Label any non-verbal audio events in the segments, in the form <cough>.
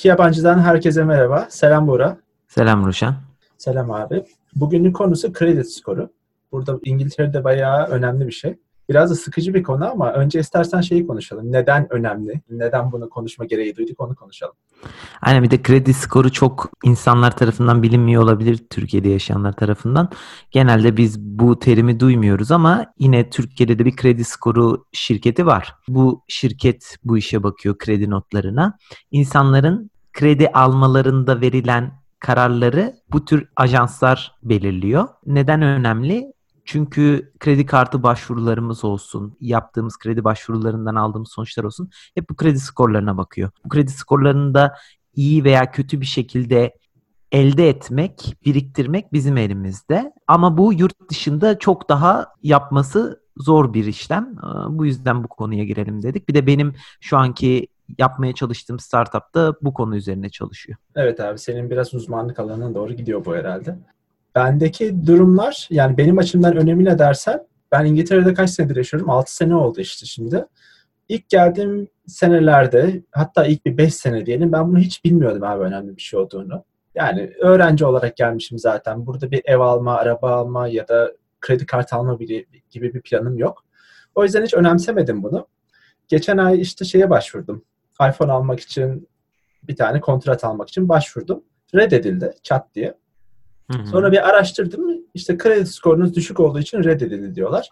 İki yabancıdan herkese merhaba. Selam Bora. Selam Ruşen. Selam abi. Bugünün konusu kredi skoru. Burada İngiltere'de bayağı önemli bir şey. Biraz da sıkıcı bir konu ama önce istersen şeyi konuşalım. Neden önemli? Neden bunu konuşma gereği duyduk onu konuşalım. Aynen bir de kredi skoru çok insanlar tarafından bilinmiyor olabilir Türkiye'de yaşayanlar tarafından. Genelde biz bu terimi duymuyoruz ama yine Türkiye'de de bir kredi skoru şirketi var. Bu şirket bu işe bakıyor kredi notlarına. İnsanların kredi almalarında verilen kararları bu tür ajanslar belirliyor. Neden önemli? Çünkü kredi kartı başvurularımız olsun, yaptığımız kredi başvurularından aldığımız sonuçlar olsun hep bu kredi skorlarına bakıyor. Bu kredi skorlarını da iyi veya kötü bir şekilde elde etmek, biriktirmek bizim elimizde. Ama bu yurt dışında çok daha yapması zor bir işlem. Bu yüzden bu konuya girelim dedik. Bir de benim şu anki yapmaya çalıştığım startup da bu konu üzerine çalışıyor. Evet abi senin biraz uzmanlık alanına doğru gidiyor bu herhalde. Bendeki durumlar yani benim açımdan önemli ne dersen ben İngiltere'de kaç senedir yaşıyorum? 6 sene oldu işte şimdi. İlk geldiğim senelerde hatta ilk bir 5 sene diyelim ben bunu hiç bilmiyordum abi önemli bir şey olduğunu. Yani öğrenci olarak gelmişim zaten. Burada bir ev alma, araba alma ya da kredi kartı alma gibi bir planım yok. O yüzden hiç önemsemedim bunu. Geçen ay işte şeye başvurdum. iPhone almak için bir tane kontrat almak için başvurdum. Reddedildi çat diye. Sonra bir araştırdım. İşte kredi skorunuz düşük olduğu için reddedildi diyorlar.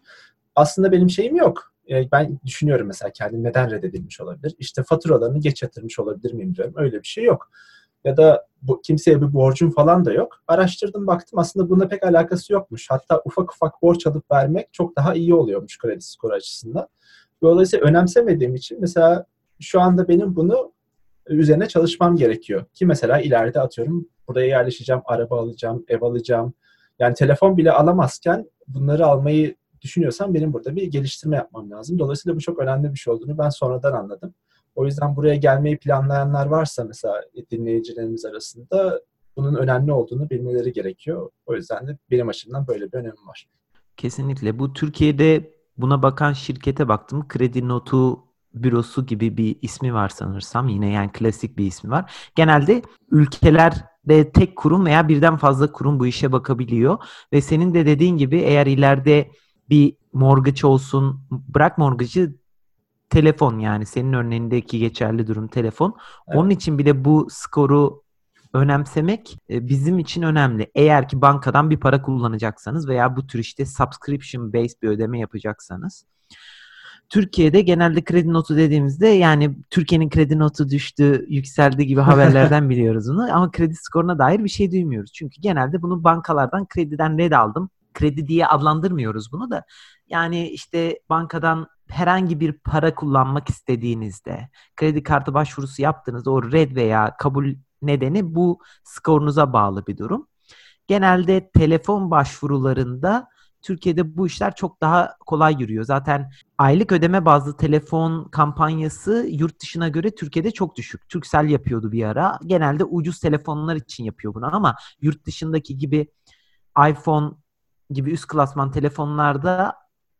Aslında benim şeyim yok. Ben düşünüyorum mesela kendim neden reddedilmiş olabilir. İşte faturalarını geç yatırmış olabilir miyim diyorum. Öyle bir şey yok. Ya da bu, kimseye bir borcum falan da yok. Araştırdım baktım aslında buna pek alakası yokmuş. Hatta ufak ufak borç alıp vermek çok daha iyi oluyormuş kredi skoru açısından. Dolayısıyla önemsemediğim için mesela şu anda benim bunu üzerine çalışmam gerekiyor. Ki mesela ileride atıyorum buraya yerleşeceğim, araba alacağım, ev alacağım. Yani telefon bile alamazken bunları almayı düşünüyorsam benim burada bir geliştirme yapmam lazım. Dolayısıyla bu çok önemli bir şey olduğunu ben sonradan anladım. O yüzden buraya gelmeyi planlayanlar varsa mesela dinleyicilerimiz arasında bunun önemli olduğunu bilmeleri gerekiyor. O yüzden de benim açımdan böyle bir önemi var. Kesinlikle. Bu Türkiye'de buna bakan şirkete baktım. Kredi notu bürosu gibi bir ismi var sanırsam. Yine yani klasik bir ismi var. Genelde ülkelerde tek kurum veya birden fazla kurum bu işe bakabiliyor. Ve senin de dediğin gibi eğer ileride bir mortgage olsun, bırak mortgage'ı telefon yani senin örneğindeki geçerli durum telefon. Evet. Onun için bile bu skoru önemsemek e, bizim için önemli. Eğer ki bankadan bir para kullanacaksanız veya bu tür işte subscription based bir ödeme yapacaksanız. Türkiye'de genelde kredi notu dediğimizde yani Türkiye'nin kredi notu düştü, yükseldi gibi haberlerden <laughs> biliyoruz bunu. Ama kredi skoruna dair bir şey duymuyoruz. Çünkü genelde bunu bankalardan krediden red aldım. Kredi diye adlandırmıyoruz bunu da. Yani işte bankadan herhangi bir para kullanmak istediğinizde, kredi kartı başvurusu yaptığınızda o red veya kabul nedeni bu skorunuza bağlı bir durum. Genelde telefon başvurularında Türkiye'de bu işler çok daha kolay yürüyor. Zaten aylık ödeme bazlı telefon kampanyası yurt dışına göre Türkiye'de çok düşük. Turkcell yapıyordu bir ara. Genelde ucuz telefonlar için yapıyor bunu ama yurt dışındaki gibi iPhone gibi üst klasman telefonlarda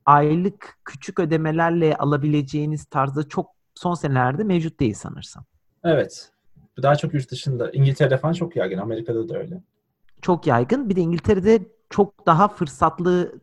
aylık küçük ödemelerle alabileceğiniz tarzda çok son senelerde mevcut değil sanırsam. Evet. Daha çok yurt dışında. İngiltere'de falan çok yaygın. Amerika'da da öyle. Çok yaygın. Bir de İngiltere'de çok daha fırsatlı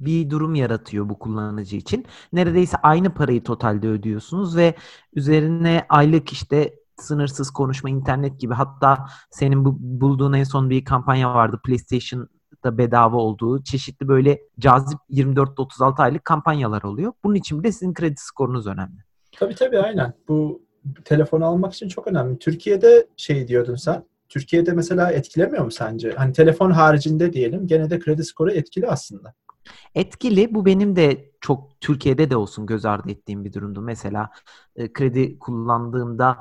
bir durum yaratıyor bu kullanıcı için. Neredeyse aynı parayı totalde ödüyorsunuz ve üzerine aylık işte sınırsız konuşma, internet gibi hatta senin bu bulduğun en son bir kampanya vardı PlayStation'da bedava olduğu çeşitli böyle cazip 24-36 aylık kampanyalar oluyor. Bunun için bile sizin kredi skorunuz önemli. Tabii tabii aynen. Bu telefonu almak için çok önemli. Türkiye'de şey diyordun sen Türkiye'de mesela etkilemiyor mu sence? Hani telefon haricinde diyelim gene de kredi skoru etkili aslında. Etkili. Bu benim de çok Türkiye'de de olsun göz ardı ettiğim bir durumdu. Mesela e, kredi kullandığımda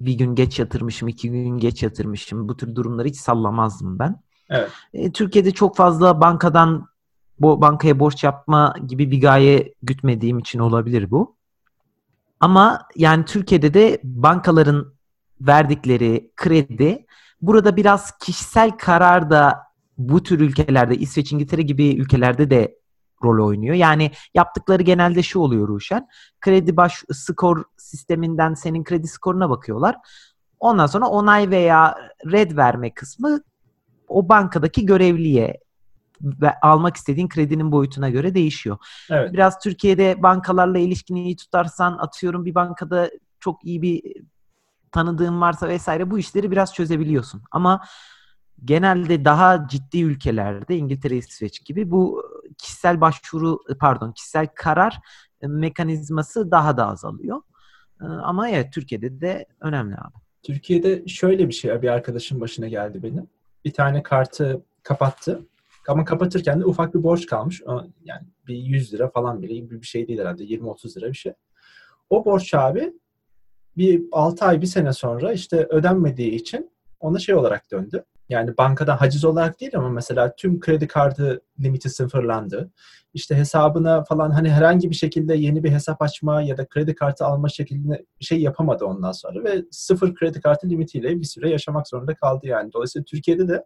bir gün geç yatırmışım, iki gün geç yatırmışım. Bu tür durumları hiç sallamazdım ben. Evet. E, Türkiye'de çok fazla bankadan bu bankaya borç yapma gibi bir gaye gütmediğim için olabilir bu. Ama yani Türkiye'de de bankaların verdikleri kredi burada biraz kişisel karar da bu tür ülkelerde İsveç, İngiltere gibi ülkelerde de rol oynuyor. Yani yaptıkları genelde şu oluyor Ruşen. Kredi baş skor sisteminden senin kredi skoruna bakıyorlar. Ondan sonra onay veya red verme kısmı o bankadaki görevliye ve almak istediğin kredinin boyutuna göre değişiyor. Evet. Biraz Türkiye'de bankalarla ilişkini iyi tutarsan atıyorum bir bankada çok iyi bir tanıdığın varsa vesaire bu işleri biraz çözebiliyorsun. Ama genelde daha ciddi ülkelerde İngiltere, İsveç gibi bu kişisel başvuru pardon kişisel karar mekanizması daha da azalıyor. Ama evet Türkiye'de de önemli abi. Türkiye'de şöyle bir şey bir arkadaşım başına geldi benim. Bir tane kartı kapattı. Ama kapatırken de ufak bir borç kalmış. Yani bir 100 lira falan bile bir şey değil herhalde. 20-30 lira bir şey. O borç abi bir 6 ay bir sene sonra işte ödenmediği için ona şey olarak döndü. Yani bankadan haciz olarak değil ama mesela tüm kredi kartı limiti sıfırlandı. İşte hesabına falan hani herhangi bir şekilde yeni bir hesap açma ya da kredi kartı alma şeklinde şey yapamadı ondan sonra ve sıfır kredi kartı limitiyle bir süre yaşamak zorunda kaldı yani. Dolayısıyla Türkiye'de de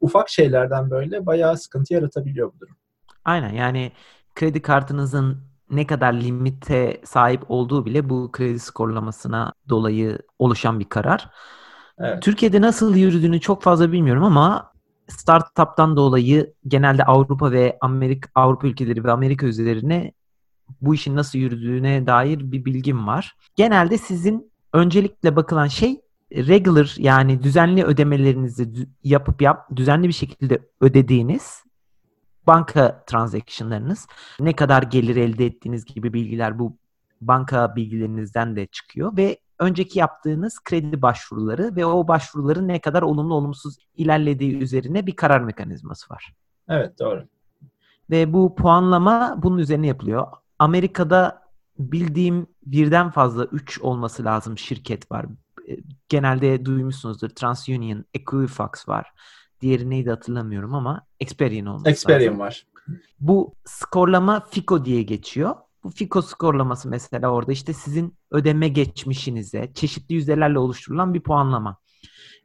ufak şeylerden böyle bayağı sıkıntı yaratabiliyor bu durum. Aynen yani kredi kartınızın ne kadar limite sahip olduğu bile bu kredi skorlamasına dolayı oluşan bir karar. Evet. Türkiye'de nasıl yürüdüğünü çok fazla bilmiyorum ama startup'tan dolayı genelde Avrupa ve Amerika Avrupa ülkeleri ve Amerika üzerine bu işin nasıl yürüdüğüne dair bir bilgim var. Genelde sizin öncelikle bakılan şey regular yani düzenli ödemelerinizi yapıp yap düzenli bir şekilde ödediğiniz banka transaction'larınız ne kadar gelir elde ettiğiniz gibi bilgiler bu banka bilgilerinizden de çıkıyor ve önceki yaptığınız kredi başvuruları ve o başvuruların ne kadar olumlu olumsuz ilerlediği üzerine bir karar mekanizması var. Evet doğru. Ve bu puanlama bunun üzerine yapılıyor. Amerika'da bildiğim birden fazla 3 olması lazım şirket var. Genelde duymuşsunuzdur. TransUnion, Equifax var. Diğeri neydi hatırlamıyorum ama Experian olması Experian lazım. var. Bu skorlama FICO diye geçiyor. Bu FICO skorlaması mesela orada işte sizin ödeme geçmişinize çeşitli yüzdelerle oluşturulan bir puanlama.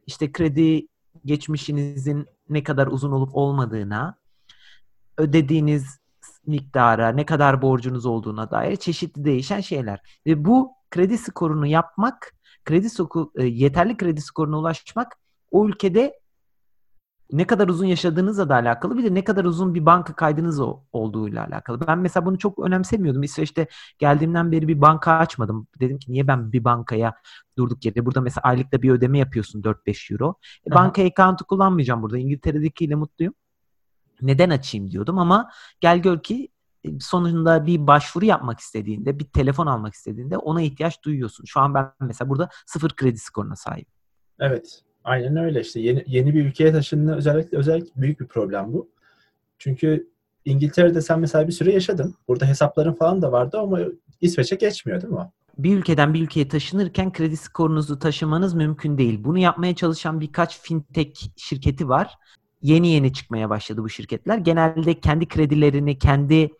İşte kredi geçmişinizin ne kadar uzun olup olmadığına, ödediğiniz miktara, ne kadar borcunuz olduğuna dair çeşitli değişen şeyler. Ve bu kredi skorunu yapmak, kredi skoru, e, yeterli kredi skoruna ulaşmak o ülkede ne kadar uzun yaşadığınızla da alakalı bir de ne kadar uzun bir banka kaydınız olduğuyla alakalı. Ben mesela bunu çok önemsemiyordum. İsveç'te geldiğimden beri bir banka açmadım. Dedim ki niye ben bir bankaya durduk yere. Burada mesela aylıkta bir ödeme yapıyorsun 4-5 euro. E, banka account'u kullanmayacağım burada. İngiltere'dekiyle mutluyum. Neden açayım diyordum ama gel gör ki e, sonunda bir başvuru yapmak istediğinde, bir telefon almak istediğinde ona ihtiyaç duyuyorsun. Şu an ben mesela burada sıfır kredi skoruna sahip. Evet. Aynen öyle işte yeni, yeni bir ülkeye taşındığında özellikle özellikle büyük bir problem bu. Çünkü İngiltere'de sen mesela bir süre yaşadın. Burada hesapların falan da vardı ama İsveç'e geçmiyor değil mi? Bir ülkeden bir ülkeye taşınırken kredi skorunuzu taşımanız mümkün değil. Bunu yapmaya çalışan birkaç fintech şirketi var. Yeni yeni çıkmaya başladı bu şirketler. Genelde kendi kredilerini, kendi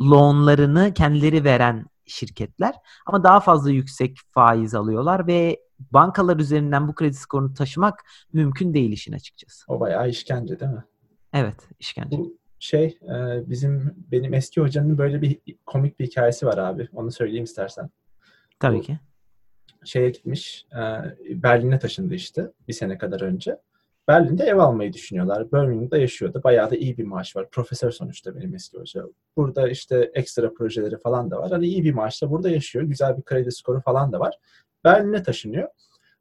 loanlarını kendileri veren şirketler. Ama daha fazla yüksek faiz alıyorlar ve bankalar üzerinden bu kredi skorunu taşımak mümkün değil işin açıkçası. O bayağı işkence değil mi? Evet, işkence. Bu şey e, bizim benim eski hocanın böyle bir komik bir hikayesi var abi. Onu söyleyeyim istersen. Tabii Bu, ki. Şeye gitmiş. E, Berlin'e taşındı işte bir sene kadar önce. Berlin'de ev almayı düşünüyorlar. Birmingham'da yaşıyordu. Bayağı da iyi bir maaş var. Profesör sonuçta benim eski hoca. Burada işte ekstra projeleri falan da var. Hani iyi bir maaşla burada yaşıyor. Güzel bir kredi skoru falan da var. Berlin'e taşınıyor.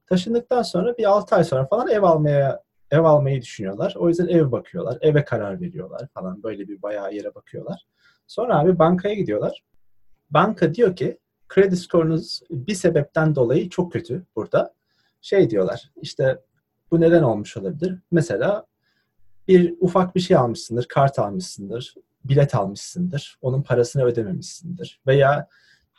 Taşındıktan sonra bir 6 ay sonra falan ev almaya ev almayı düşünüyorlar. O yüzden ev bakıyorlar. Eve karar veriyorlar falan. Böyle bir bayağı yere bakıyorlar. Sonra abi bankaya gidiyorlar. Banka diyor ki kredi skorunuz bir sebepten dolayı çok kötü burada. Şey diyorlar işte bu neden olmuş olabilir? Mesela bir ufak bir şey almışsındır, kart almışsındır, bilet almışsındır, onun parasını ödememişsindir. Veya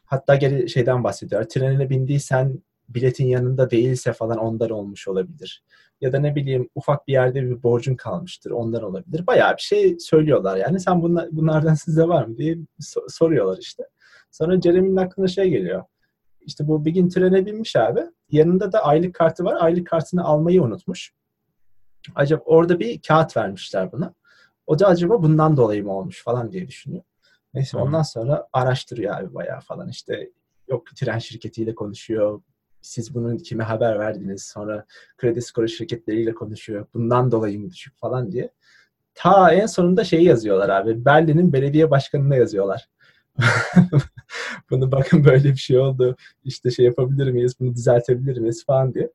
hatta geri şeyden bahsediyor. Trenine bindiysen biletin yanında değilse falan ondan olmuş olabilir. Ya da ne bileyim ufak bir yerde bir borcun kalmıştır ondan olabilir. Bayağı bir şey söylüyorlar yani. Sen bunlar, bunlardan <laughs> sizde var mı diye soruyorlar işte. Sonra Jeremy'nin aklına şey geliyor. İşte bu bir gün trene binmiş abi. Yanında da aylık kartı var. Aylık kartını almayı unutmuş. Acaba orada bir kağıt vermişler buna. O da acaba bundan dolayı mı olmuş falan diye düşünüyor. Neyse ondan sonra araştırıyor abi bayağı falan işte yok tren şirketiyle konuşuyor, siz bunu kime haber verdiniz? Sonra kredi skoru şirketleriyle konuşuyor. Bundan dolayı mı düşük falan diye. Ta en sonunda şeyi yazıyorlar abi. Berlin'in belediye başkanına yazıyorlar. <laughs> bunu bakın böyle bir şey oldu. İşte şey yapabilir miyiz? Bunu düzeltebilir miyiz falan diye.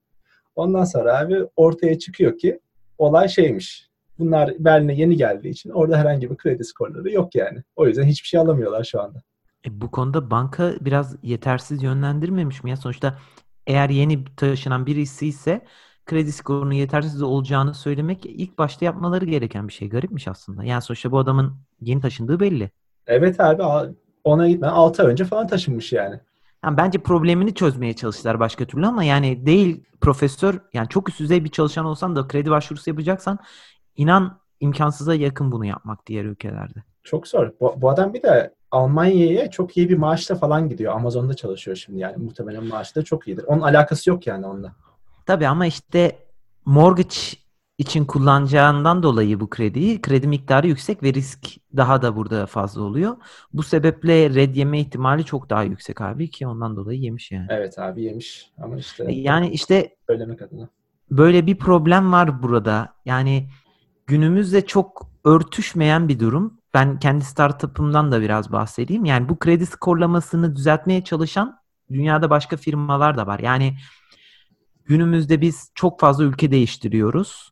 Ondan sonra abi ortaya çıkıyor ki olay şeymiş. Bunlar Berlin'e yeni geldiği için orada herhangi bir kredi skorları yok yani. O yüzden hiçbir şey alamıyorlar şu anda. E, bu konuda banka biraz yetersiz yönlendirmemiş mi ya? Sonuçta eğer yeni taşınan birisi ise kredi skorunun yetersiz olacağını söylemek ilk başta yapmaları gereken bir şey. Garipmiş aslında. Yani sonuçta bu adamın yeni taşındığı belli. Evet abi ona gitme 6 ay önce falan taşınmış yani. yani. Bence problemini çözmeye çalıştılar başka türlü ama yani değil profesör yani çok üst düzey bir çalışan olsan da kredi başvurusu yapacaksan inan imkansıza yakın bunu yapmak diğer ülkelerde. Çok zor. Bu, bu adam bir de Almanya'ya çok iyi bir maaşla falan gidiyor. Amazon'da çalışıyor şimdi yani. Muhtemelen maaşı da çok iyidir. Onun alakası yok yani onunla. Tabii ama işte mortgage için kullanacağından dolayı bu krediyi kredi miktarı yüksek ve risk daha da burada fazla oluyor. Bu sebeple red yeme ihtimali çok daha yüksek abi ki ondan dolayı yemiş yani. Evet abi yemiş ama işte yani işte söylemek adına. Böyle bir problem var burada. Yani günümüzde çok örtüşmeyen bir durum. Ben kendi startup'ımdan da biraz bahsedeyim. Yani bu kredi skorlamasını düzeltmeye çalışan dünyada başka firmalar da var. Yani günümüzde biz çok fazla ülke değiştiriyoruz.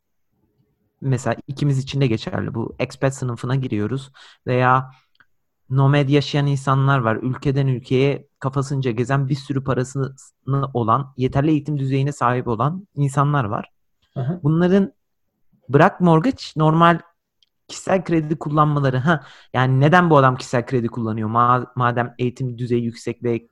Mesela ikimiz için de geçerli. Bu expat sınıfına giriyoruz veya nomad yaşayan insanlar var. Ülkeden ülkeye kafasınca gezen bir sürü parasını olan, yeterli eğitim düzeyine sahip olan insanlar var. Aha. Bunların bırak mortgage normal kişisel kredi kullanmaları. Ha yani neden bu adam kişisel kredi kullanıyor? Ma- madem eğitim düzeyi yüksek ve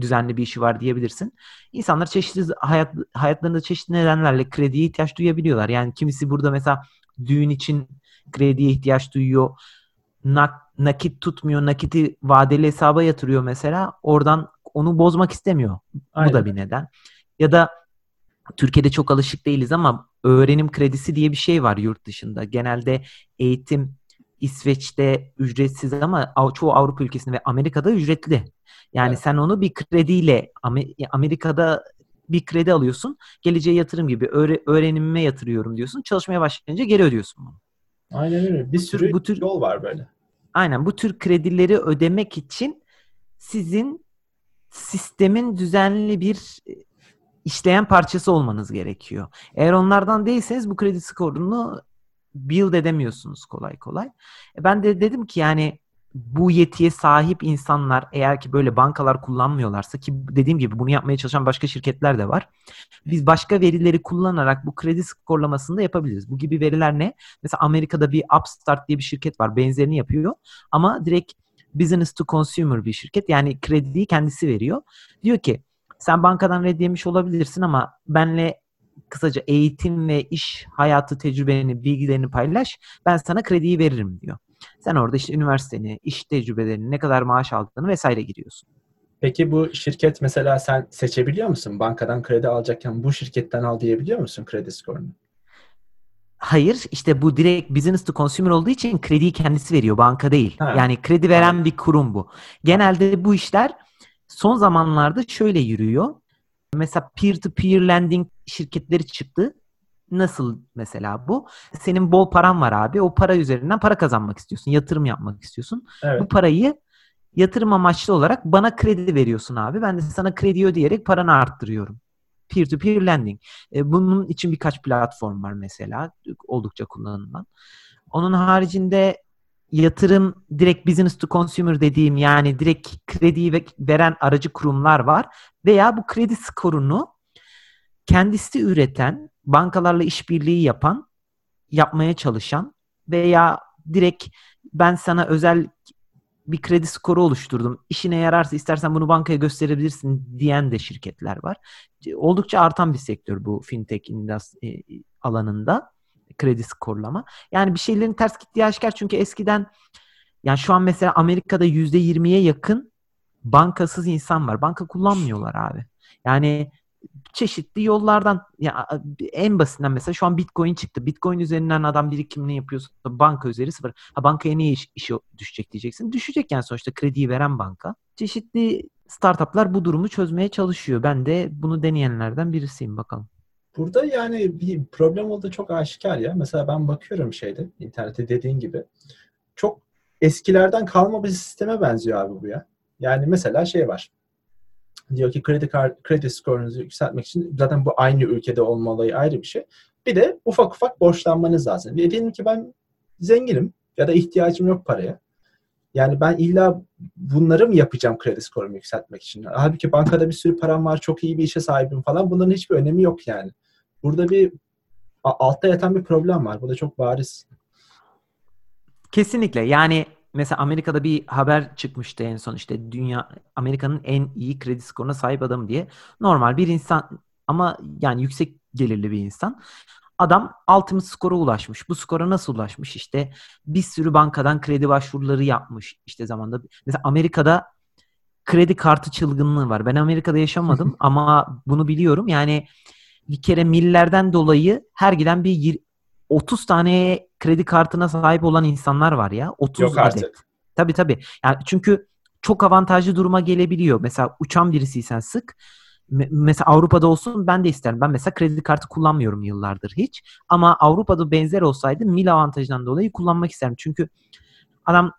düzenli bir işi var diyebilirsin. İnsanlar çeşitli hayat hayatlarında çeşitli nedenlerle krediye ihtiyaç duyabiliyorlar. Yani kimisi burada mesela düğün için krediye ihtiyaç duyuyor. Nak, nakit tutmuyor, nakiti vadeli hesaba yatırıyor mesela. Oradan onu bozmak istemiyor. Aynen. Bu da bir neden. Ya da Türkiye'de çok alışık değiliz ama öğrenim kredisi diye bir şey var yurt dışında. Genelde eğitim İsveç'te ücretsiz ama çoğu Avrupa ülkesinde ve Amerika'da ücretli. Yani evet. sen onu bir krediyle Amerika'da bir kredi alıyorsun. Geleceğe yatırım gibi öğre, öğrenimime yatırıyorum diyorsun. Çalışmaya başlayınca geri ödüyorsun bunu. Aynen öyle. Bir sürü bu tür, yol var böyle. Aynen bu tür kredileri ödemek için sizin sistemin düzenli bir işleyen parçası olmanız gerekiyor. Eğer onlardan değilseniz bu kredi skorunu build edemiyorsunuz kolay kolay. E, ben de dedim ki yani bu yetiye sahip insanlar eğer ki böyle bankalar kullanmıyorlarsa ki dediğim gibi bunu yapmaya çalışan başka şirketler de var. Biz başka verileri kullanarak bu kredi skorlamasını da yapabiliriz. Bu gibi veriler ne? Mesela Amerika'da bir Upstart diye bir şirket var. Benzerini yapıyor. Ama direkt business to consumer bir şirket. Yani krediyi kendisi veriyor. Diyor ki sen bankadan red yemiş olabilirsin ama benle kısaca eğitim ve iş hayatı tecrübeni, bilgilerini paylaş. Ben sana krediyi veririm diyor. Sen orada işte üniversiteni, iş tecrübelerini, ne kadar maaş aldığını vesaire giriyorsun. Peki bu şirket mesela sen seçebiliyor musun? Bankadan kredi alacakken bu şirketten al diyebiliyor musun kredi skorunu? Hayır işte bu direkt business to consumer olduğu için krediyi kendisi veriyor banka değil. Ha. Yani kredi veren bir kurum bu. Genelde bu işler son zamanlarda şöyle yürüyor. Mesela peer to peer lending şirketleri çıktı. Nasıl mesela bu? Senin bol paran var abi. O para üzerinden para kazanmak istiyorsun. Yatırım yapmak istiyorsun. Evet. Bu parayı yatırım amaçlı olarak bana kredi veriyorsun abi. Ben de sana kredi ödeyerek paranı arttırıyorum. Peer-to-peer lending. E, bunun için birkaç platform var mesela. Oldukça kullanılan. Onun haricinde yatırım direkt business to consumer dediğim yani direkt krediyi veren aracı kurumlar var. Veya bu kredi skorunu kendisi üreten bankalarla işbirliği yapan, yapmaya çalışan veya direkt ben sana özel bir kredi skoru oluşturdum. İşine yararsa istersen bunu bankaya gösterebilirsin diyen de şirketler var. Oldukça artan bir sektör bu fintech e, alanında kredi skorlama. Yani bir şeylerin ters gittiği aşikar çünkü eskiden yani şu an mesela Amerika'da %20'ye yakın bankasız insan var. Banka kullanmıyorlar abi. Yani çeşitli yollardan ya en basitinden mesela şu an Bitcoin çıktı. Bitcoin üzerinden adam birikimini yapıyorsa banka üzeri sıfır. Ha bankaya niye iş, işi düşecek diyeceksin. Düşecek yani sonuçta krediyi veren banka. Çeşitli startuplar bu durumu çözmeye çalışıyor. Ben de bunu deneyenlerden birisiyim bakalım. Burada yani bir problem olduğu çok aşikar ya. Mesela ben bakıyorum şeyde internette dediğin gibi. Çok eskilerden kalma bir sisteme benziyor abi bu ya. Yani mesela şey var. Diyor ki kredi kart, kredi skorunuzu yükseltmek için zaten bu aynı ülkede olmalı ayrı bir şey. Bir de ufak ufak borçlanmanız lazım. Ve diyelim ki ben zenginim ya da ihtiyacım yok paraya. Yani ben illa bunları mı yapacağım kredi skorumu yükseltmek için? Halbuki bankada bir sürü param var, çok iyi bir işe sahibim falan. Bunların hiçbir önemi yok yani. Burada bir altta yatan bir problem var. Bu da çok bariz. Kesinlikle. Yani mesela Amerika'da bir haber çıkmıştı en son işte dünya Amerika'nın en iyi kredi skoruna sahip adamı diye. Normal bir insan ama yani yüksek gelirli bir insan. Adam ultimate skora ulaşmış. Bu skora nasıl ulaşmış? İşte bir sürü bankadan kredi başvuruları yapmış. İşte zamanda mesela Amerika'da kredi kartı çılgınlığı var. Ben Amerika'da yaşamadım <laughs> ama bunu biliyorum. Yani bir kere millerden dolayı her giden bir 30 tane kredi kartına sahip olan insanlar var ya. 30 Yok artık. adet. Tabii tabii. Yani çünkü çok avantajlı duruma gelebiliyor. Mesela uçan birisiysen sık. mesela Avrupa'da olsun ben de isterim. Ben mesela kredi kartı kullanmıyorum yıllardır hiç. Ama Avrupa'da benzer olsaydı mil avantajından dolayı kullanmak isterim. Çünkü adam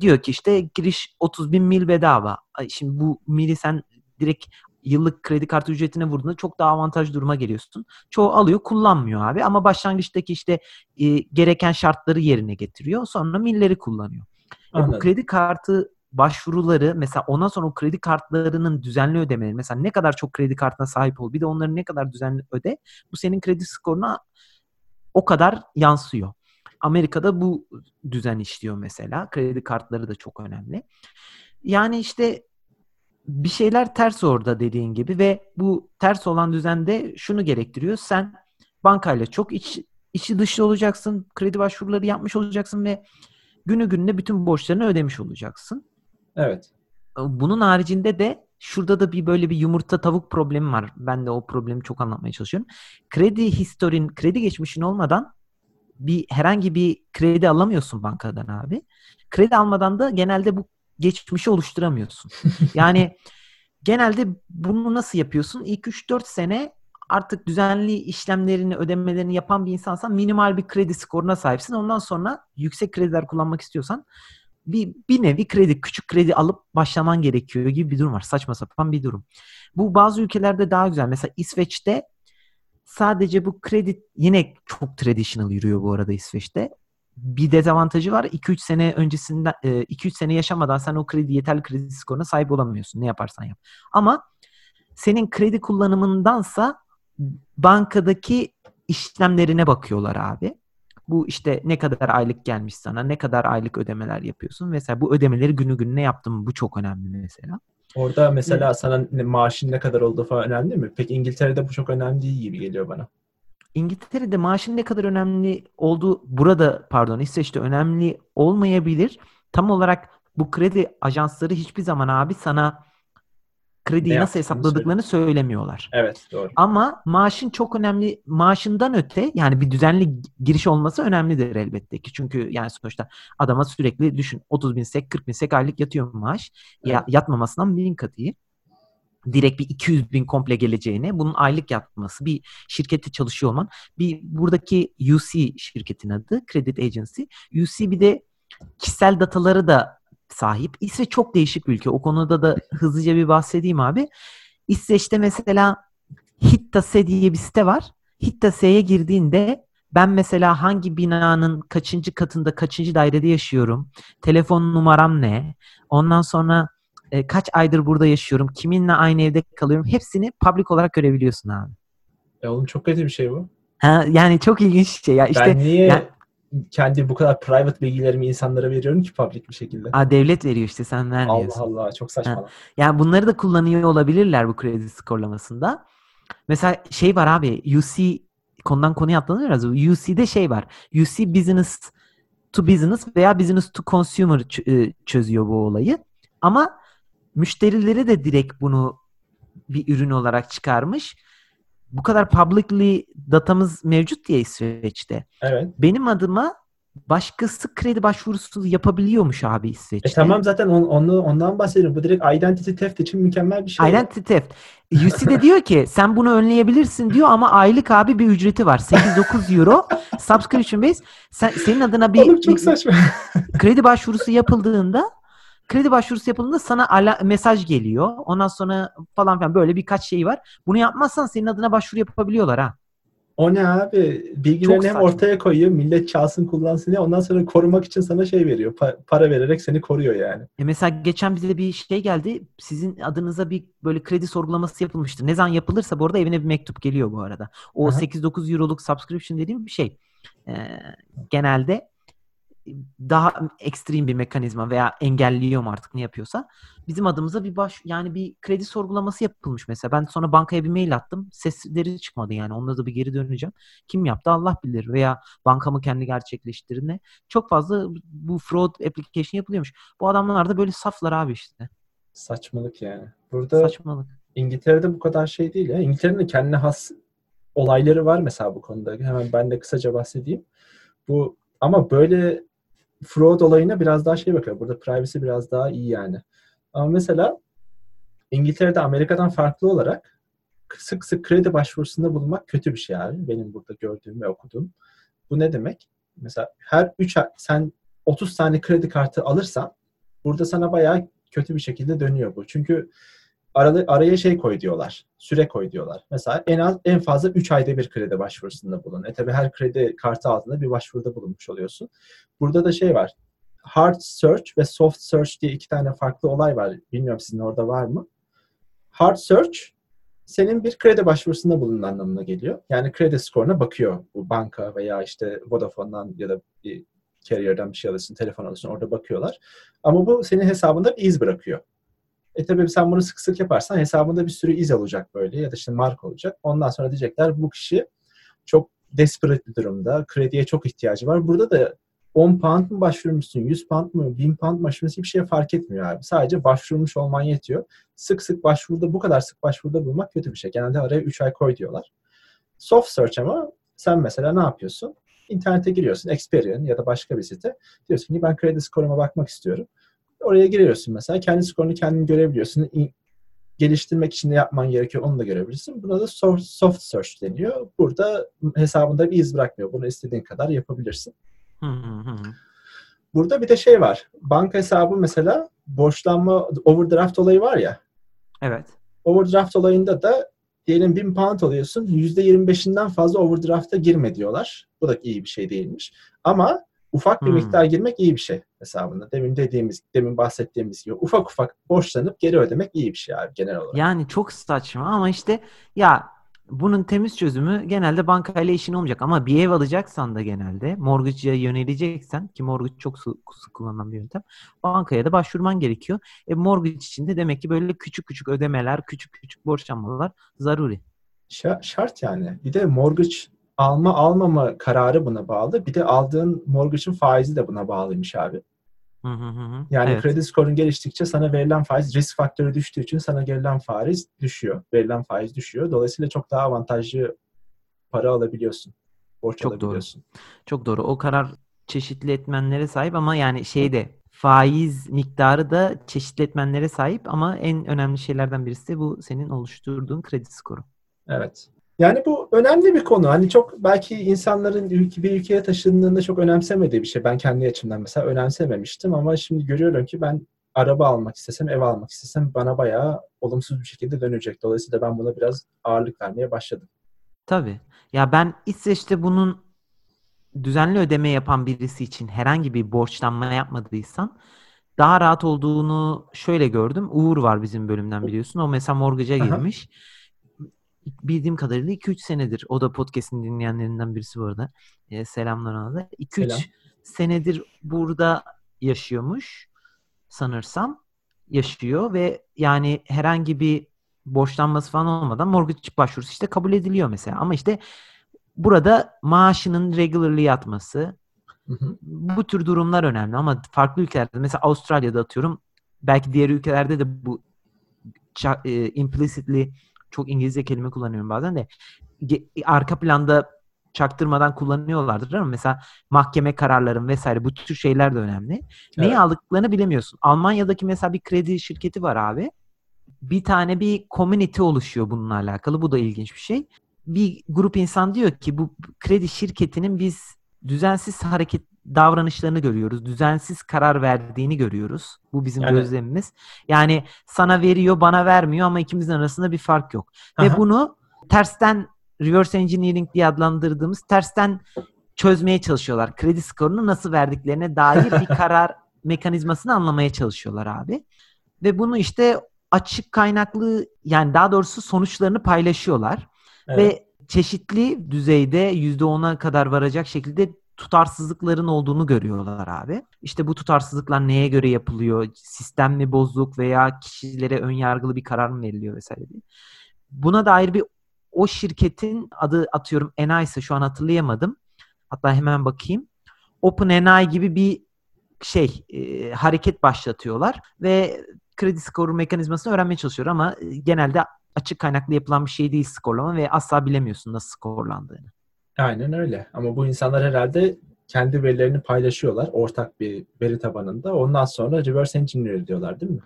diyor ki işte giriş 30 bin mil bedava. Şimdi bu mili sen direkt yıllık kredi kartı ücretine vurduğunda çok daha avantajlı duruma geliyorsun. Çoğu alıyor kullanmıyor abi ama başlangıçtaki işte e, gereken şartları yerine getiriyor. Sonra milleri kullanıyor. E, bu kredi kartı başvuruları mesela ondan sonra o kredi kartlarının düzenli ödemeleri mesela ne kadar çok kredi kartına sahip ol bir de onları ne kadar düzenli öde bu senin kredi skoruna o kadar yansıyor. Amerika'da bu düzen işliyor mesela. Kredi kartları da çok önemli. Yani işte bir şeyler ters orada dediğin gibi ve bu ters olan düzende şunu gerektiriyor. Sen bankayla çok iç, içi dışlı olacaksın. Kredi başvuruları yapmış olacaksın ve günü gününe bütün borçlarını ödemiş olacaksın. Evet. Bunun haricinde de şurada da bir böyle bir yumurta tavuk problemi var. Ben de o problemi çok anlatmaya çalışıyorum. Kredi historin, kredi geçmişin olmadan bir herhangi bir kredi alamıyorsun bankadan abi. Kredi almadan da genelde bu geçmişi oluşturamıyorsun. Yani genelde bunu nasıl yapıyorsun? İlk 3-4 sene artık düzenli işlemlerini, ödemelerini yapan bir insansan minimal bir kredi skoruna sahipsin. Ondan sonra yüksek krediler kullanmak istiyorsan bir, bir nevi kredi, küçük kredi alıp başlaman gerekiyor gibi bir durum var. Saçma sapan bir durum. Bu bazı ülkelerde daha güzel. Mesela İsveç'te sadece bu kredi yine çok traditional yürüyor bu arada İsveç'te bir dezavantajı var. 2-3 sene öncesinden 2-3 e, sene yaşamadan sen o kredi yeterli kredi skoruna sahip olamıyorsun. Ne yaparsan yap. Ama senin kredi kullanımındansa bankadaki işlemlerine bakıyorlar abi. Bu işte ne kadar aylık gelmiş sana, ne kadar aylık ödemeler yapıyorsun. Mesela bu ödemeleri günü gününe yaptım. Bu çok önemli mesela. Orada mesela sana maaşın ne kadar olduğu falan önemli mi? Peki İngiltere'de bu çok önemli değil gibi geliyor bana. İngiltere'de maaşın ne kadar önemli olduğu burada pardon İsveç'te önemli olmayabilir. Tam olarak bu kredi ajansları hiçbir zaman abi sana krediyi ne nasıl hesapladıklarını söyle. söylemiyorlar. Evet doğru. Ama maaşın çok önemli maaşından öte yani bir düzenli giriş olması önemlidir elbette ki. Çünkü yani sonuçta adama sürekli düşün 30 bin sek 40 bin sek aylık yatıyor maaş. Evet. Ya, yatmamasından bin iyi direkt bir 200 bin komple geleceğini, bunun aylık yapması, bir şirkette çalışıyor olman, bir buradaki UC şirketin adı, Credit Agency. UC bir de kişisel dataları da sahip. İsveç çok değişik bir ülke. O konuda da hızlıca bir bahsedeyim abi. İsveç'te mesela Hittase diye bir site var. Hittase'ye girdiğinde ben mesela hangi binanın kaçıncı katında, kaçıncı dairede yaşıyorum, telefon numaram ne, ondan sonra e, kaç aydır burada yaşıyorum, kiminle aynı evde kalıyorum hepsini public olarak görebiliyorsun abi. Ya oğlum çok kötü bir şey bu. Ha, yani çok ilginç bir şey. Ya işte, ben niye yani, kendi bu kadar private bilgilerimi insanlara veriyorum ki public bir şekilde? Aa, devlet veriyor işte sen vermiyorsun. Allah Allah çok saçma. Ha. Yani bunları da kullanıyor olabilirler bu kredi skorlamasında. Mesela şey var abi UC konudan konuya atlanıyor biraz. UC'de şey var. UC business to business veya business to consumer e, çözüyor bu olayı. Ama müşterileri de direkt bunu bir ürün olarak çıkarmış. Bu kadar publicly datamız mevcut diye İsveç'te. Evet. Benim adıma başkası kredi başvurusu yapabiliyormuş abi İsveç'te. E tamam zaten on, onu, ondan bahsediyorum. Bu direkt identity theft için mükemmel bir şey. Identity theft. UC de diyor ki sen bunu önleyebilirsin diyor ama aylık abi bir ücreti var. 8-9 euro subscription base. Sen, senin adına bir, Oğlum çok saçma. kredi başvurusu yapıldığında kredi başvurusu yapıldığında sana ala, mesaj geliyor. Ondan sonra falan filan böyle birkaç şey var. Bunu yapmazsan senin adına başvuru yapabiliyorlar ha. O ne abi? Bilgilerini Çok hem saçma. ortaya koyuyor. Millet çalsın kullansın diye. Ondan sonra korumak için sana şey veriyor. Pa- para vererek seni koruyor yani. E mesela geçen bize bir şey geldi. Sizin adınıza bir böyle kredi sorgulaması yapılmıştı. Ne zaman yapılırsa bu arada evine bir mektup geliyor bu arada. O Aha. 8-9 euroluk subscription dediğim bir şey. Ee, genelde daha ekstrem bir mekanizma veya engelliyor mu artık ne yapıyorsa. Bizim adımıza bir baş yani bir kredi sorgulaması yapılmış mesela. Ben sonra bankaya bir mail attım. Sesleri çıkmadı yani. Onunla da bir geri döneceğim. Kim yaptı Allah bilir veya banka mı kendi gerçekleştirdi ne. Çok fazla bu fraud application yapılıyormuş. Bu adamlar da böyle saflar abi işte. Saçmalık yani. Burada Saçmalık. İngiltere'de bu kadar şey değil ya. İngiltere'nin de kendine has olayları var mesela bu konuda. Hemen ben de kısaca bahsedeyim. Bu ama böyle fraud olayına biraz daha şey bakıyor. Burada privacy biraz daha iyi yani. Ama mesela İngiltere'de Amerika'dan farklı olarak sık sık kredi başvurusunda bulunmak kötü bir şey abi. Benim burada gördüğüm ve okuduğum. Bu ne demek? Mesela her 3 ay sen 30 tane kredi kartı alırsan burada sana bayağı kötü bir şekilde dönüyor bu. Çünkü arada, araya şey koy diyorlar. Süre koy diyorlar. Mesela en az en fazla 3 ayda bir kredi başvurusunda bulun. E tabi her kredi kartı altında bir başvuruda bulunmuş oluyorsun. Burada da şey var. Hard search ve soft search diye iki tane farklı olay var. Bilmiyorum sizin orada var mı? Hard search senin bir kredi başvurusunda bulunun anlamına geliyor. Yani kredi skoruna bakıyor bu banka veya işte Vodafone'dan ya da bir carrier'dan bir şey alırsın, telefon alırsın orada bakıyorlar. Ama bu senin hesabında bir iz bırakıyor. E tabii sen bunu sık sık yaparsan hesabında bir sürü iz olacak böyle ya da işte mark olacak. Ondan sonra diyecekler bu kişi çok desperate bir durumda. Krediye çok ihtiyacı var. Burada da 10 pound mu başvurmuşsun, 100 pound mu, 1000 pound mu başvurmuşsun hiçbir şey fark etmiyor abi. Sadece başvurmuş olman yetiyor. Sık sık başvuruda, bu kadar sık başvuruda bulmak kötü bir şey. Genelde araya 3 ay koy diyorlar. Soft search ama sen mesela ne yapıyorsun? İnternete giriyorsun, Experian ya da başka bir site. Diyorsun ki ben kredi skoruma bakmak istiyorum. Oraya giriyorsun mesela. Kendi skorunu kendin görebiliyorsun. Geliştirmek için ne yapman gerekiyor onu da görebilirsin. Buna da soft, search deniyor. Burada hesabında bir iz bırakmıyor. Bunu istediğin kadar yapabilirsin. Burada bir de şey var. Banka hesabı mesela borçlanma overdraft olayı var ya. Evet. Overdraft olayında da diyelim 1000 pound alıyorsun. %25'inden fazla overdraft'a girme diyorlar. Bu da iyi bir şey değilmiş. Ama ufak bir Hmm. miktar girmek iyi bir şey hesabında. Demin dediğimiz, demin bahsettiğimiz gibi ufak ufak borçlanıp geri ödemek iyi bir şey abi genel olarak. Yani çok saçma ama işte ya bunun temiz çözümü genelde bankayla işin olmayacak ama bir ev alacaksan da genelde mortgage'a yöneleceksen ki mortgage çok sık, kullanılan bir yöntem bankaya da başvurman gerekiyor. E mortgage için de demek ki böyle küçük küçük ödemeler, küçük küçük borçlanmalar zaruri. Şa- şart yani. Bir de mortgage alma almama kararı buna bağlı. Bir de aldığın mortgage'ın faizi de buna bağlıymış abi. Hı hı hı. Yani Evet. kredi skorun geliştikçe sana verilen faiz risk faktörü düştüğü için sana verilen faiz düşüyor. Verilen faiz düşüyor. Dolayısıyla çok daha avantajlı para alabiliyorsun. Borç Çok doğru. alabiliyorsun. Çok doğru. O karar çeşitli etmenlere sahip ama yani şeyde faiz miktarı da çeşitli etmenlere sahip ama en önemli şeylerden birisi de bu senin oluşturduğun kredi skoru. Evet. Yani bu önemli bir konu. Hani çok belki insanların ülke, bir ülkeye taşındığında çok önemsemediği bir şey. Ben kendi açımdan mesela önemsememiştim ama şimdi görüyorum ki ben araba almak istesem, ev almak istesem bana bayağı olumsuz bir şekilde dönecek. Dolayısıyla ben buna biraz ağırlık vermeye başladım. Tabii. Ya ben İsveç'te bunun düzenli ödeme yapan birisi için herhangi bir borçlanma yapmadıysan daha rahat olduğunu şöyle gördüm. Uğur var bizim bölümden biliyorsun. O mesela mortgage'a Aha. Bildiğim kadarıyla 2-3 senedir. O da podcast'in dinleyenlerinden birisi bu arada. Ee, selamlar ona da. 2-3 Selam. senedir burada yaşıyormuş sanırsam. Yaşıyor ve yani herhangi bir borçlanması falan olmadan mortgage başvurusu işte kabul ediliyor mesela. Ama işte burada maaşının regularly yatması Hı hı. bu tür durumlar önemli ama farklı ülkelerde mesela Avustralya'da atıyorum belki diğer ülkelerde de bu e, implicitly çok İngilizce kelime kullanıyorum bazen de arka planda çaktırmadan kullanıyorlardır ama mesela mahkeme kararların vesaire bu tür şeyler de önemli. Neyi Evet. aldıklarını bilemiyorsun. Almanya'daki mesela bir kredi şirketi var abi. Bir tane bir community oluşuyor bununla alakalı. Bu da ilginç bir şey. Bir grup insan diyor ki bu kredi şirketinin biz düzensiz hareket davranışlarını görüyoruz. Düzensiz karar verdiğini görüyoruz. Bu bizim Yani- gözlemimiz. Yani sana veriyor, bana vermiyor ama ikimizin arasında bir fark yok. Ve Aha. bunu tersten reverse engineering diye adlandırdığımız tersten çözmeye çalışıyorlar. Kredi skorunu nasıl verdiklerine dair bir <laughs> karar mekanizmasını anlamaya çalışıyorlar abi. Ve bunu işte açık kaynaklı yani daha doğrusu sonuçlarını paylaşıyorlar. Evet. Ve çeşitli düzeyde %10'a kadar varacak şekilde tutarsızlıkların olduğunu görüyorlar abi. İşte bu tutarsızlıklar neye göre yapılıyor? Sistem mi bozuk veya kişilere ön yargılı bir karar mı veriliyor vesaire diye. Buna dair bir o şirketin adı atıyorum Enay ise şu an hatırlayamadım. Hatta hemen bakayım. OpenAI gibi bir şey e, hareket başlatıyorlar ve kredi skoru mekanizmasını öğrenmeye çalışıyor ama e, genelde açık kaynaklı yapılan bir şey değil skorlama ve asla bilemiyorsun nasıl skorlandığını. Aynen öyle. Ama bu insanlar herhalde kendi verilerini paylaşıyorlar ortak bir veri tabanında. Ondan sonra reverse engineer diyorlar değil mi?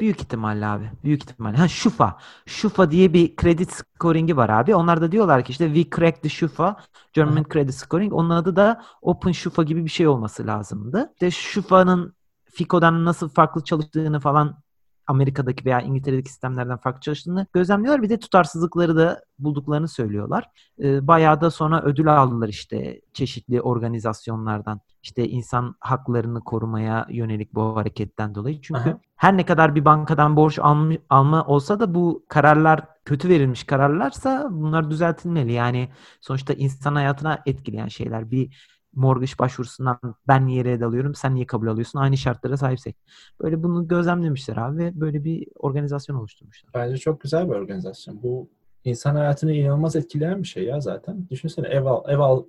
Büyük ihtimalle abi. Büyük ihtimalle. Ha Şufa. Şufa diye bir kredi scoring'i var abi. Onlar da diyorlar ki işte we cracked the Şufa. German Aha. Credit Scoring. Onun adı da Open Şufa gibi bir şey olması lazımdı. İşte Şufa'nın FICO'dan nasıl farklı çalıştığını falan Amerika'daki veya İngiltere'deki sistemlerden farklı çalıştığını gözlemliyorlar. Bir de tutarsızlıkları da bulduklarını söylüyorlar. Ee, bayağı da sonra ödül aldılar işte çeşitli organizasyonlardan. İşte insan haklarını korumaya yönelik bu hareketten dolayı. Çünkü Aha. her ne kadar bir bankadan borç alma, alma olsa da bu kararlar kötü verilmiş kararlarsa bunlar düzeltilmeli. Yani sonuçta insan hayatına etkileyen şeyler. Bir mortgage başvurusundan ben niye red alıyorum, sen niye kabul alıyorsun? Aynı şartlara sahipsek. Böyle bunu gözlemlemişler abi ve böyle bir organizasyon oluşturmuşlar. Bence çok güzel bir organizasyon. Bu insan hayatını inanılmaz etkileyen bir şey ya zaten. Düşünsene ev al, ev al,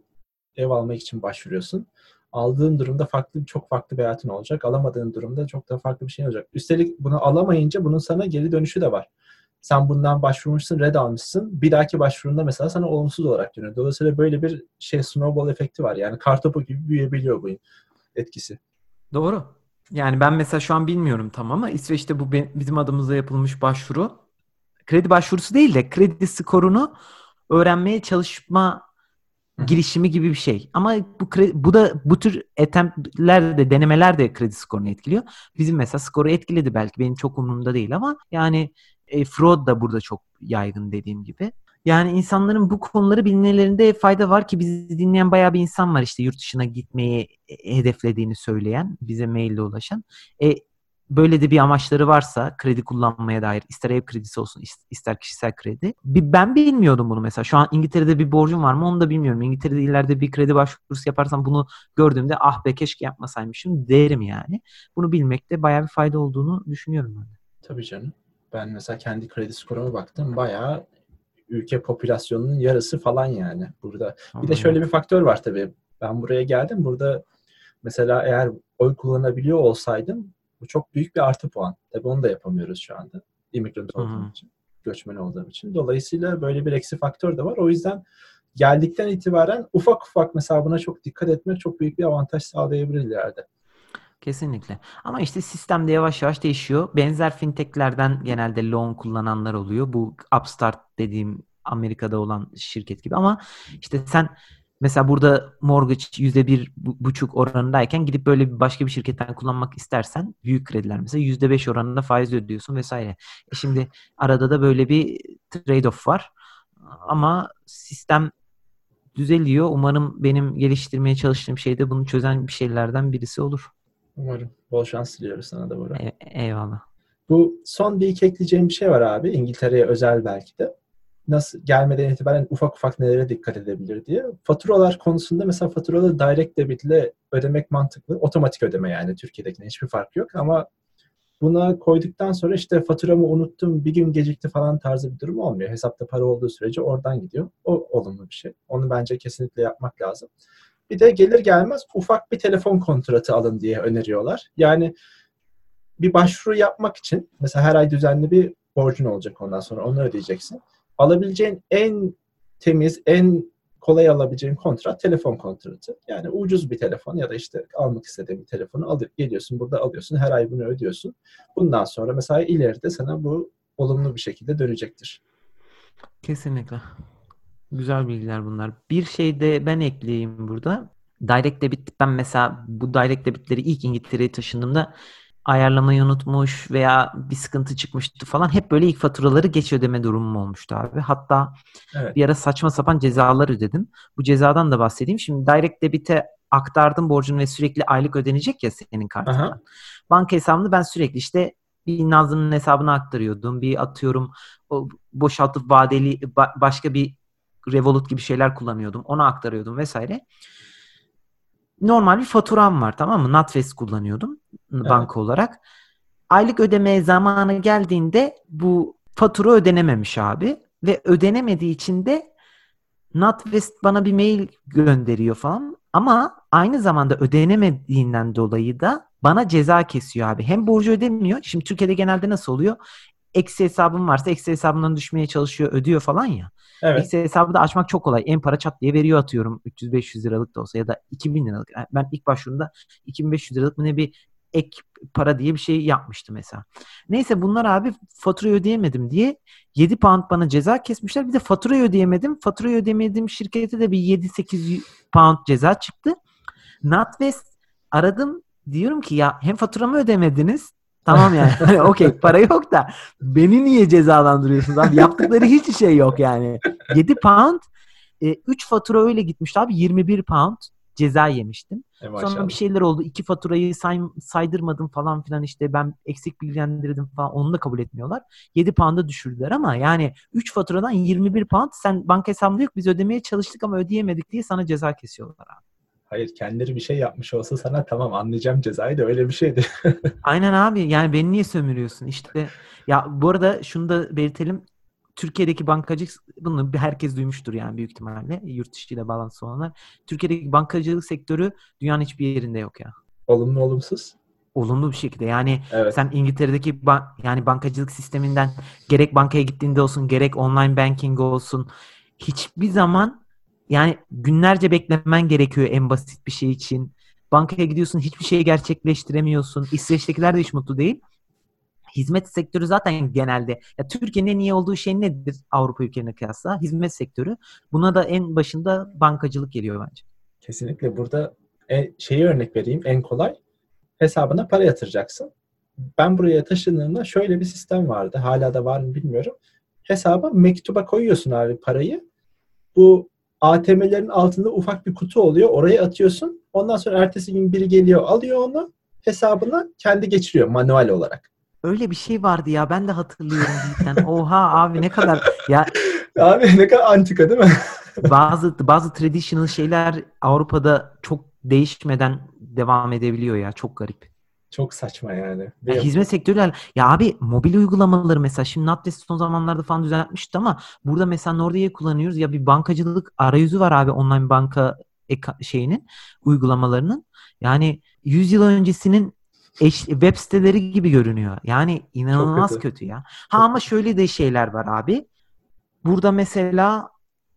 ev almak için başvuruyorsun. Aldığın durumda farklı çok farklı bir hayatın olacak. Alamadığın durumda çok da farklı bir şey olacak. Üstelik bunu alamayınca bunun sana geri dönüşü de var. Sen bundan başvurmuşsun, red almışsın. Bir dahaki başvurunda mesela sana olumsuz olarak dönüyor. Dolayısıyla böyle bir şey snowball efekti var. Yani kartopu gibi büyüyebiliyor bu etkisi. Doğru. Yani ben mesela şu an bilmiyorum tam ama İsveç'te bu bizim adımıza yapılmış başvuru kredi başvurusu değil de kredi skorunu öğrenmeye çalışma girişimi gibi bir şey. Ama bu kredi, bu da bu tür attemptler de denemeler de kredi skorunu etkiliyor. Bizim mesela skoru etkiledi belki benim çok umurumda değil ama yani e, fraud da burada çok yaygın dediğim gibi. Yani insanların bu konuları bilmelerinde fayda var ki bizi dinleyen bayağı bir insan var işte yurt dışına gitmeyi e, hedeflediğini söyleyen, bize maille ulaşan. E, böyle de bir amaçları varsa kredi kullanmaya dair ister ev kredisi olsun is- ister kişisel kredi. Ben bilmiyordum bunu mesela. Şu an İngiltere'de bir borcum var mı onu da bilmiyorum. İngiltere'de ileride bir kredi başvurusu yaparsam bunu gördüğümde ah be keşke yapmasaymışım derim yani. Bunu bilmekte bayağı bir fayda olduğunu düşünüyorum ben. de. Tabii canım. Ben mesela kendi kredi skoruma baktım. Bayağı ülke popülasyonunun yarısı falan yani burada. Bir de şöyle bir faktör var tabii. Ben buraya geldim. Burada mesela eğer oy kullanabiliyor olsaydım bu çok büyük bir artı puan. Tabii onu da yapamıyoruz şu anda. İmigrant olduğum için, göçmen olduğum için. Dolayısıyla böyle bir eksi faktör de var. O yüzden geldikten itibaren ufak ufak mesela buna çok dikkat etmek çok büyük bir avantaj sağlayabilir ileride. Kesinlikle. Ama işte sistemde yavaş yavaş değişiyor. Benzer fintechlerden genelde loan kullananlar oluyor. Bu Upstart dediğim Amerika'da olan şirket gibi. Ama işte sen mesela burada mortgage yüzde bir bu- buçuk oranındayken gidip böyle başka bir şirketten kullanmak istersen büyük krediler mesela yüzde beş oranında faiz ödüyorsun vesaire. E şimdi arada da böyle bir trade-off var. Ama sistem düzeliyor. Umarım benim geliştirmeye çalıştığım şey de bunu çözen bir şeylerden birisi olur. Umarım. Bol şans diliyoruz sana da Bora. E- eyvallah. Bu son bir iki ekleyeceğim bir şey var abi. İngiltere'ye özel belki de. Nasıl gelmeden itibaren ufak ufak nelere dikkat edebilir diye. Faturalar konusunda mesela faturaları direct debit ile ödemek mantıklı. Otomatik ödeme yani Türkiye'dekine hiçbir fark yok ama buna koyduktan sonra işte faturamı unuttum bir gün gecikti falan tarzı bir durum olmuyor. Hesapta para olduğu sürece oradan gidiyor. O olumlu bir şey. Onu bence kesinlikle yapmak lazım. Bir de gelir gelmez ufak bir telefon kontratı alın diye öneriyorlar. Yani bir başvuru yapmak için mesela her ay düzenli bir borcun olacak ondan sonra onu ödeyeceksin. Alabileceğin en temiz, en kolay alabileceğin kontrat telefon kontratı. Yani ucuz bir telefon ya da işte almak istediğin bir telefonu alıp geliyorsun burada alıyorsun. Her ay bunu ödüyorsun. Bundan sonra mesela ileride sana bu olumlu bir şekilde dönecektir. Kesinlikle. Güzel bilgiler bunlar. Bir şey de ben ekleyeyim burada. Direct debit ben mesela bu direct debitleri ilk İngiltere'ye taşındığımda ayarlamayı unutmuş veya bir sıkıntı çıkmıştı falan. Hep böyle ilk faturaları geç ödeme durumum olmuştu abi. Hatta evet. bir ara saçma sapan cezalar ödedim. Bu cezadan da bahsedeyim. Şimdi direct debit'e aktardım borcunu ve sürekli aylık ödenecek ya senin kartından. Aha. Banka hesabını ben sürekli işte bir Nazlı'nın hesabına aktarıyordum. Bir atıyorum boşaltıp vadeli başka bir Revolut gibi şeyler kullanıyordum. Ona aktarıyordum vesaire normal bir faturam var tamam mı? NatWest kullanıyordum evet. banka olarak. Aylık ödeme zamanı geldiğinde bu fatura ödenememiş abi ve ödenemediği için de NatWest bana bir mail gönderiyor falan ama aynı zamanda ödenemediğinden dolayı da bana ceza kesiyor abi. Hem borcu ödemiyor. Şimdi Türkiye'de genelde nasıl oluyor? Eksi hesabım varsa eksi hesabından düşmeye çalışıyor, ödüyor falan ya. Evet. Eksi hesabı da açmak çok kolay. En para çat diye veriyor atıyorum. 300-500 liralık da olsa ya da 2000 liralık. Ben ilk başvurumda 2500 liralık mı ne bir ek para diye bir şey yapmıştı mesela. Neyse bunlar abi faturayı ödeyemedim diye 7 pound bana ceza kesmişler. Bir de faturayı ödeyemedim. Faturayı ödemediğim şirkete de bir 7-8 pound ceza çıktı. NatWest aradım diyorum ki ya hem faturamı ödemediniz Tamam yani. <laughs> Hani okey para yok da beni niye cezalandırıyorsunuz abi? Yaptıkları <laughs> hiçbir şey yok yani. 7 pound e, 3 fatura öyle gitmişti abi 21 pound ceza yemiştim. E, Sonra bir şeyler oldu. İki faturayı say, saydırmadım falan filan işte ben eksik bilgilendirdim falan onu da kabul etmiyorlar. 7 pound'a düşürdüler ama yani 3 faturadan 21 pound sen banka hesabında yok biz ödemeye çalıştık ama ödeyemedik diye sana ceza kesiyorlar abi. Hayır kendileri bir şey yapmış olsa sana tamam anlayacağım cezayı da öyle bir şeydi. <laughs> Aynen abi yani beni niye sömürüyorsun işte. Ya bu arada şunu da belirtelim. Türkiye'deki bankacılık bunu herkes duymuştur yani büyük ihtimalle yurt dışı ile bağlantısı olanlar. Türkiye'deki bankacılık sektörü dünyanın hiçbir yerinde yok ya. Olumlu olumsuz? Olumlu bir şekilde. Yani evet. sen İngiltere'deki ban- yani bankacılık sisteminden gerek bankaya gittiğinde olsun gerek online banking olsun hiçbir zaman yani günlerce beklemen gerekiyor en basit bir şey için. Bankaya gidiyorsun hiçbir şeyi gerçekleştiremiyorsun. İsveç'tekiler de hiç mutlu değil. Hizmet sektörü zaten genelde ya Türkiye'nin en iyi olduğu şey nedir Avrupa ülkelerine kıyasla? Hizmet sektörü. Buna da en başında bankacılık geliyor bence. Kesinlikle burada e, şeyi örnek vereyim en kolay. Hesabına para yatıracaksın. Ben buraya taşındığımda şöyle bir sistem vardı. Hala da var mı bilmiyorum. Hesaba mektuba koyuyorsun abi parayı. Bu ATM'lerin altında ufak bir kutu oluyor. Oraya atıyorsun. Ondan sonra ertesi gün biri geliyor alıyor onu hesabına kendi geçiriyor manuel olarak. Öyle bir şey vardı ya ben de hatırlıyorum cidden. Oha abi ne kadar <laughs> ya abi ne kadar antika değil mi? <laughs> bazı bazı traditional şeyler Avrupa'da çok değişmeden devam edebiliyor ya çok garip. Çok saçma yani. Ya hizmet sektörü ya abi mobil uygulamaları mesela şimdi NatWest son zamanlarda falan düzeltmişti ama burada mesela Nordia'yı kullanıyoruz ya bir bankacılık arayüzü var abi online banka şeyinin uygulamalarının. Yani 100 yıl öncesinin eş, web siteleri gibi görünüyor. Yani inanılmaz kötü. kötü ya. Ha Çok ama şöyle de şeyler var abi. Burada mesela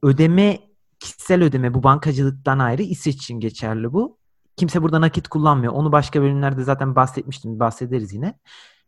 ödeme kişisel ödeme bu bankacılıktan ayrı İsveç için geçerli bu. Kimse burada nakit kullanmıyor. Onu başka bölümlerde zaten bahsetmiştim. Bahsederiz yine.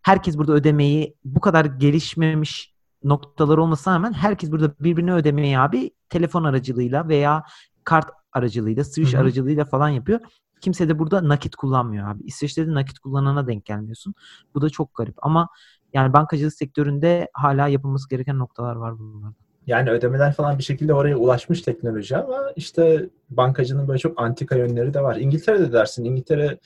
Herkes burada ödemeyi bu kadar gelişmemiş noktalar olmasına rağmen herkes burada birbirine ödemeyi abi telefon aracılığıyla veya kart aracılığıyla, Swish aracılığıyla falan yapıyor. Kimse de burada nakit kullanmıyor abi. İsveç'te nakit kullanana denk gelmiyorsun. Bu da çok garip ama yani bankacılık sektöründe hala yapılması gereken noktalar var bunlarda. Yani ödemeler falan bir şekilde oraya ulaşmış teknoloji ama işte bankacının böyle çok antika yönleri de var. İngiltere'de dersin. İngiltere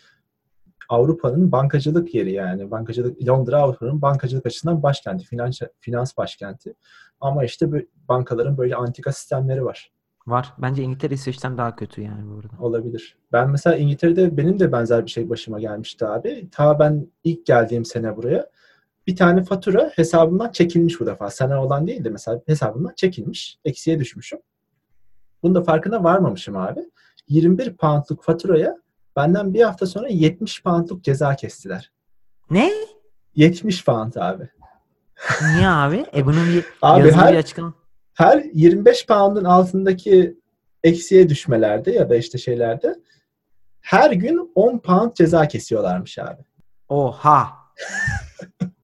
Avrupa'nın bankacılık yeri yani. Bankacılık Londra Avrupa'nın bankacılık açısından başkenti, finans finans başkenti. Ama işte bu bankaların böyle antika sistemleri var. Var. Bence İngiltere İsveç'ten daha kötü yani bu arada. Olabilir. Ben mesela İngiltere'de benim de benzer bir şey başıma gelmişti abi. Ta ben ilk geldiğim sene buraya bir tane fatura hesabımdan çekilmiş bu defa. Sana olan değil de mesela hesabımdan çekilmiş. Eksiye düşmüşüm. Bunun da farkına varmamışım abi. 21 poundluk faturaya benden bir hafta sonra 70 poundluk ceza kestiler. Ne? 70 pound abi. Niye abi? E bunun bir <laughs> abi her, bir açıklama. Her 25 pound'un altındaki eksiye düşmelerde ya da işte şeylerde her gün 10 pound ceza kesiyorlarmış abi. Oha. <laughs>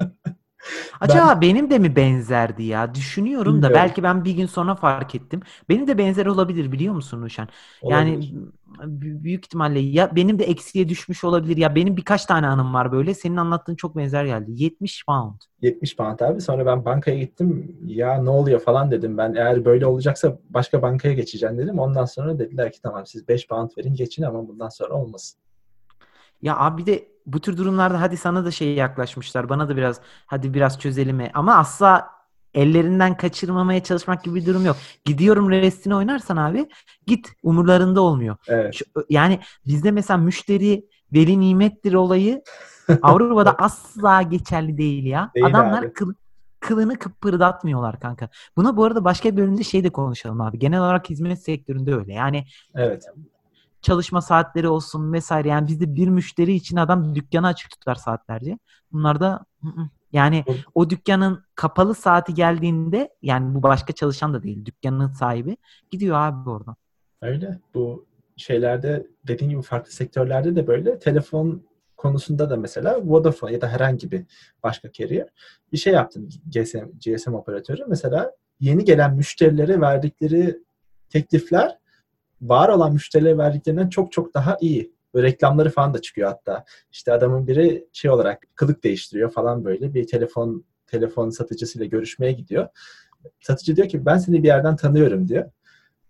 Acaba benim de mi benzerdi ya? Düşünüyorum da Bilmiyorum. belki ben bir gün sonra fark ettim. Benim de benzer olabilir biliyor musun Nuşan? Yani Olabilir. büyük ihtimalle ya benim de eksiye düşmüş olabilir ya benim birkaç tane anım var böyle. Senin anlattığın çok benzer geldi. 70 pound. 70 pound abi. Sonra ben bankaya gittim. Ya ne oluyor falan dedim. Ben eğer böyle olacaksa başka bankaya geçeceğim dedim. Ondan sonra dediler ki tamam siz 5 pound verin geçin ama bundan sonra olmasın. Ya abi de bu tür durumlarda hadi sana da şey yaklaşmışlar. Bana da biraz hadi biraz çözelim. mi? Ama asla ellerinden kaçırmamaya çalışmak gibi bir durum yok. Gidiyorum restini oynarsan abi git umurlarında olmuyor. Evet. Şu- yani bizde mesela müşteri veli nimettir olayı <laughs> Avrupa'da asla geçerli değil ya. Değil Adamlar abi. kıl- kılını kıpırdatmıyorlar kanka. Buna bu arada başka bir bölümde şey de konuşalım abi. Genel olarak hizmet sektöründe öyle. Yani Evet. Çalışma saatleri olsun vesaire. Yani bizde bir müşteri için adam dükkanı açık tutar saatlerce. Bunlarda hı hı. yani o dükkanın kapalı saati geldiğinde yani bu başka çalışan da değil. Dükkanın sahibi gidiyor abi oradan. Öyle. Bu şeylerde dediğim gibi farklı sektörlerde de böyle telefon konusunda da mesela Vodafone ya da herhangi bir başka carrier bir şey yaptın GSM, GSM operatörü. Mesela yeni gelen müşterilere verdikleri teklifler var olan müşterilere verdiklerinden çok çok daha iyi. Böyle reklamları falan da çıkıyor hatta. İşte adamın biri şey olarak kılık değiştiriyor falan böyle bir telefon telefon satıcısıyla görüşmeye gidiyor. Satıcı diyor ki ben seni bir yerden tanıyorum diyor.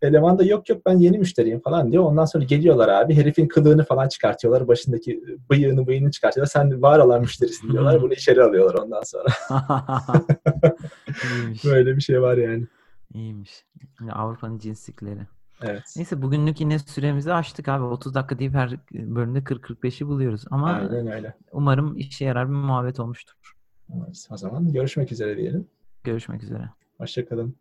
Eleman da yok yok ben yeni müşteriyim falan diyor. Ondan sonra geliyorlar abi herifin kılığını falan çıkartıyorlar. Başındaki bıyığını bıyığını çıkartıyorlar. Sen var olan müşterisin diyorlar. Bunu içeri alıyorlar ondan sonra. <laughs> Böyle bir şey var yani. İyiymiş. Avrupa'nın cinslikleri. Evet. Neyse bugünlük yine süremizi açtık abi. 30 dakika deyip her bölümde 40-45'i buluyoruz. Ama Aynen öyle. umarım işe yarar bir muhabbet olmuştur. O zaman görüşmek üzere diyelim. Görüşmek üzere. Hoşçakalın.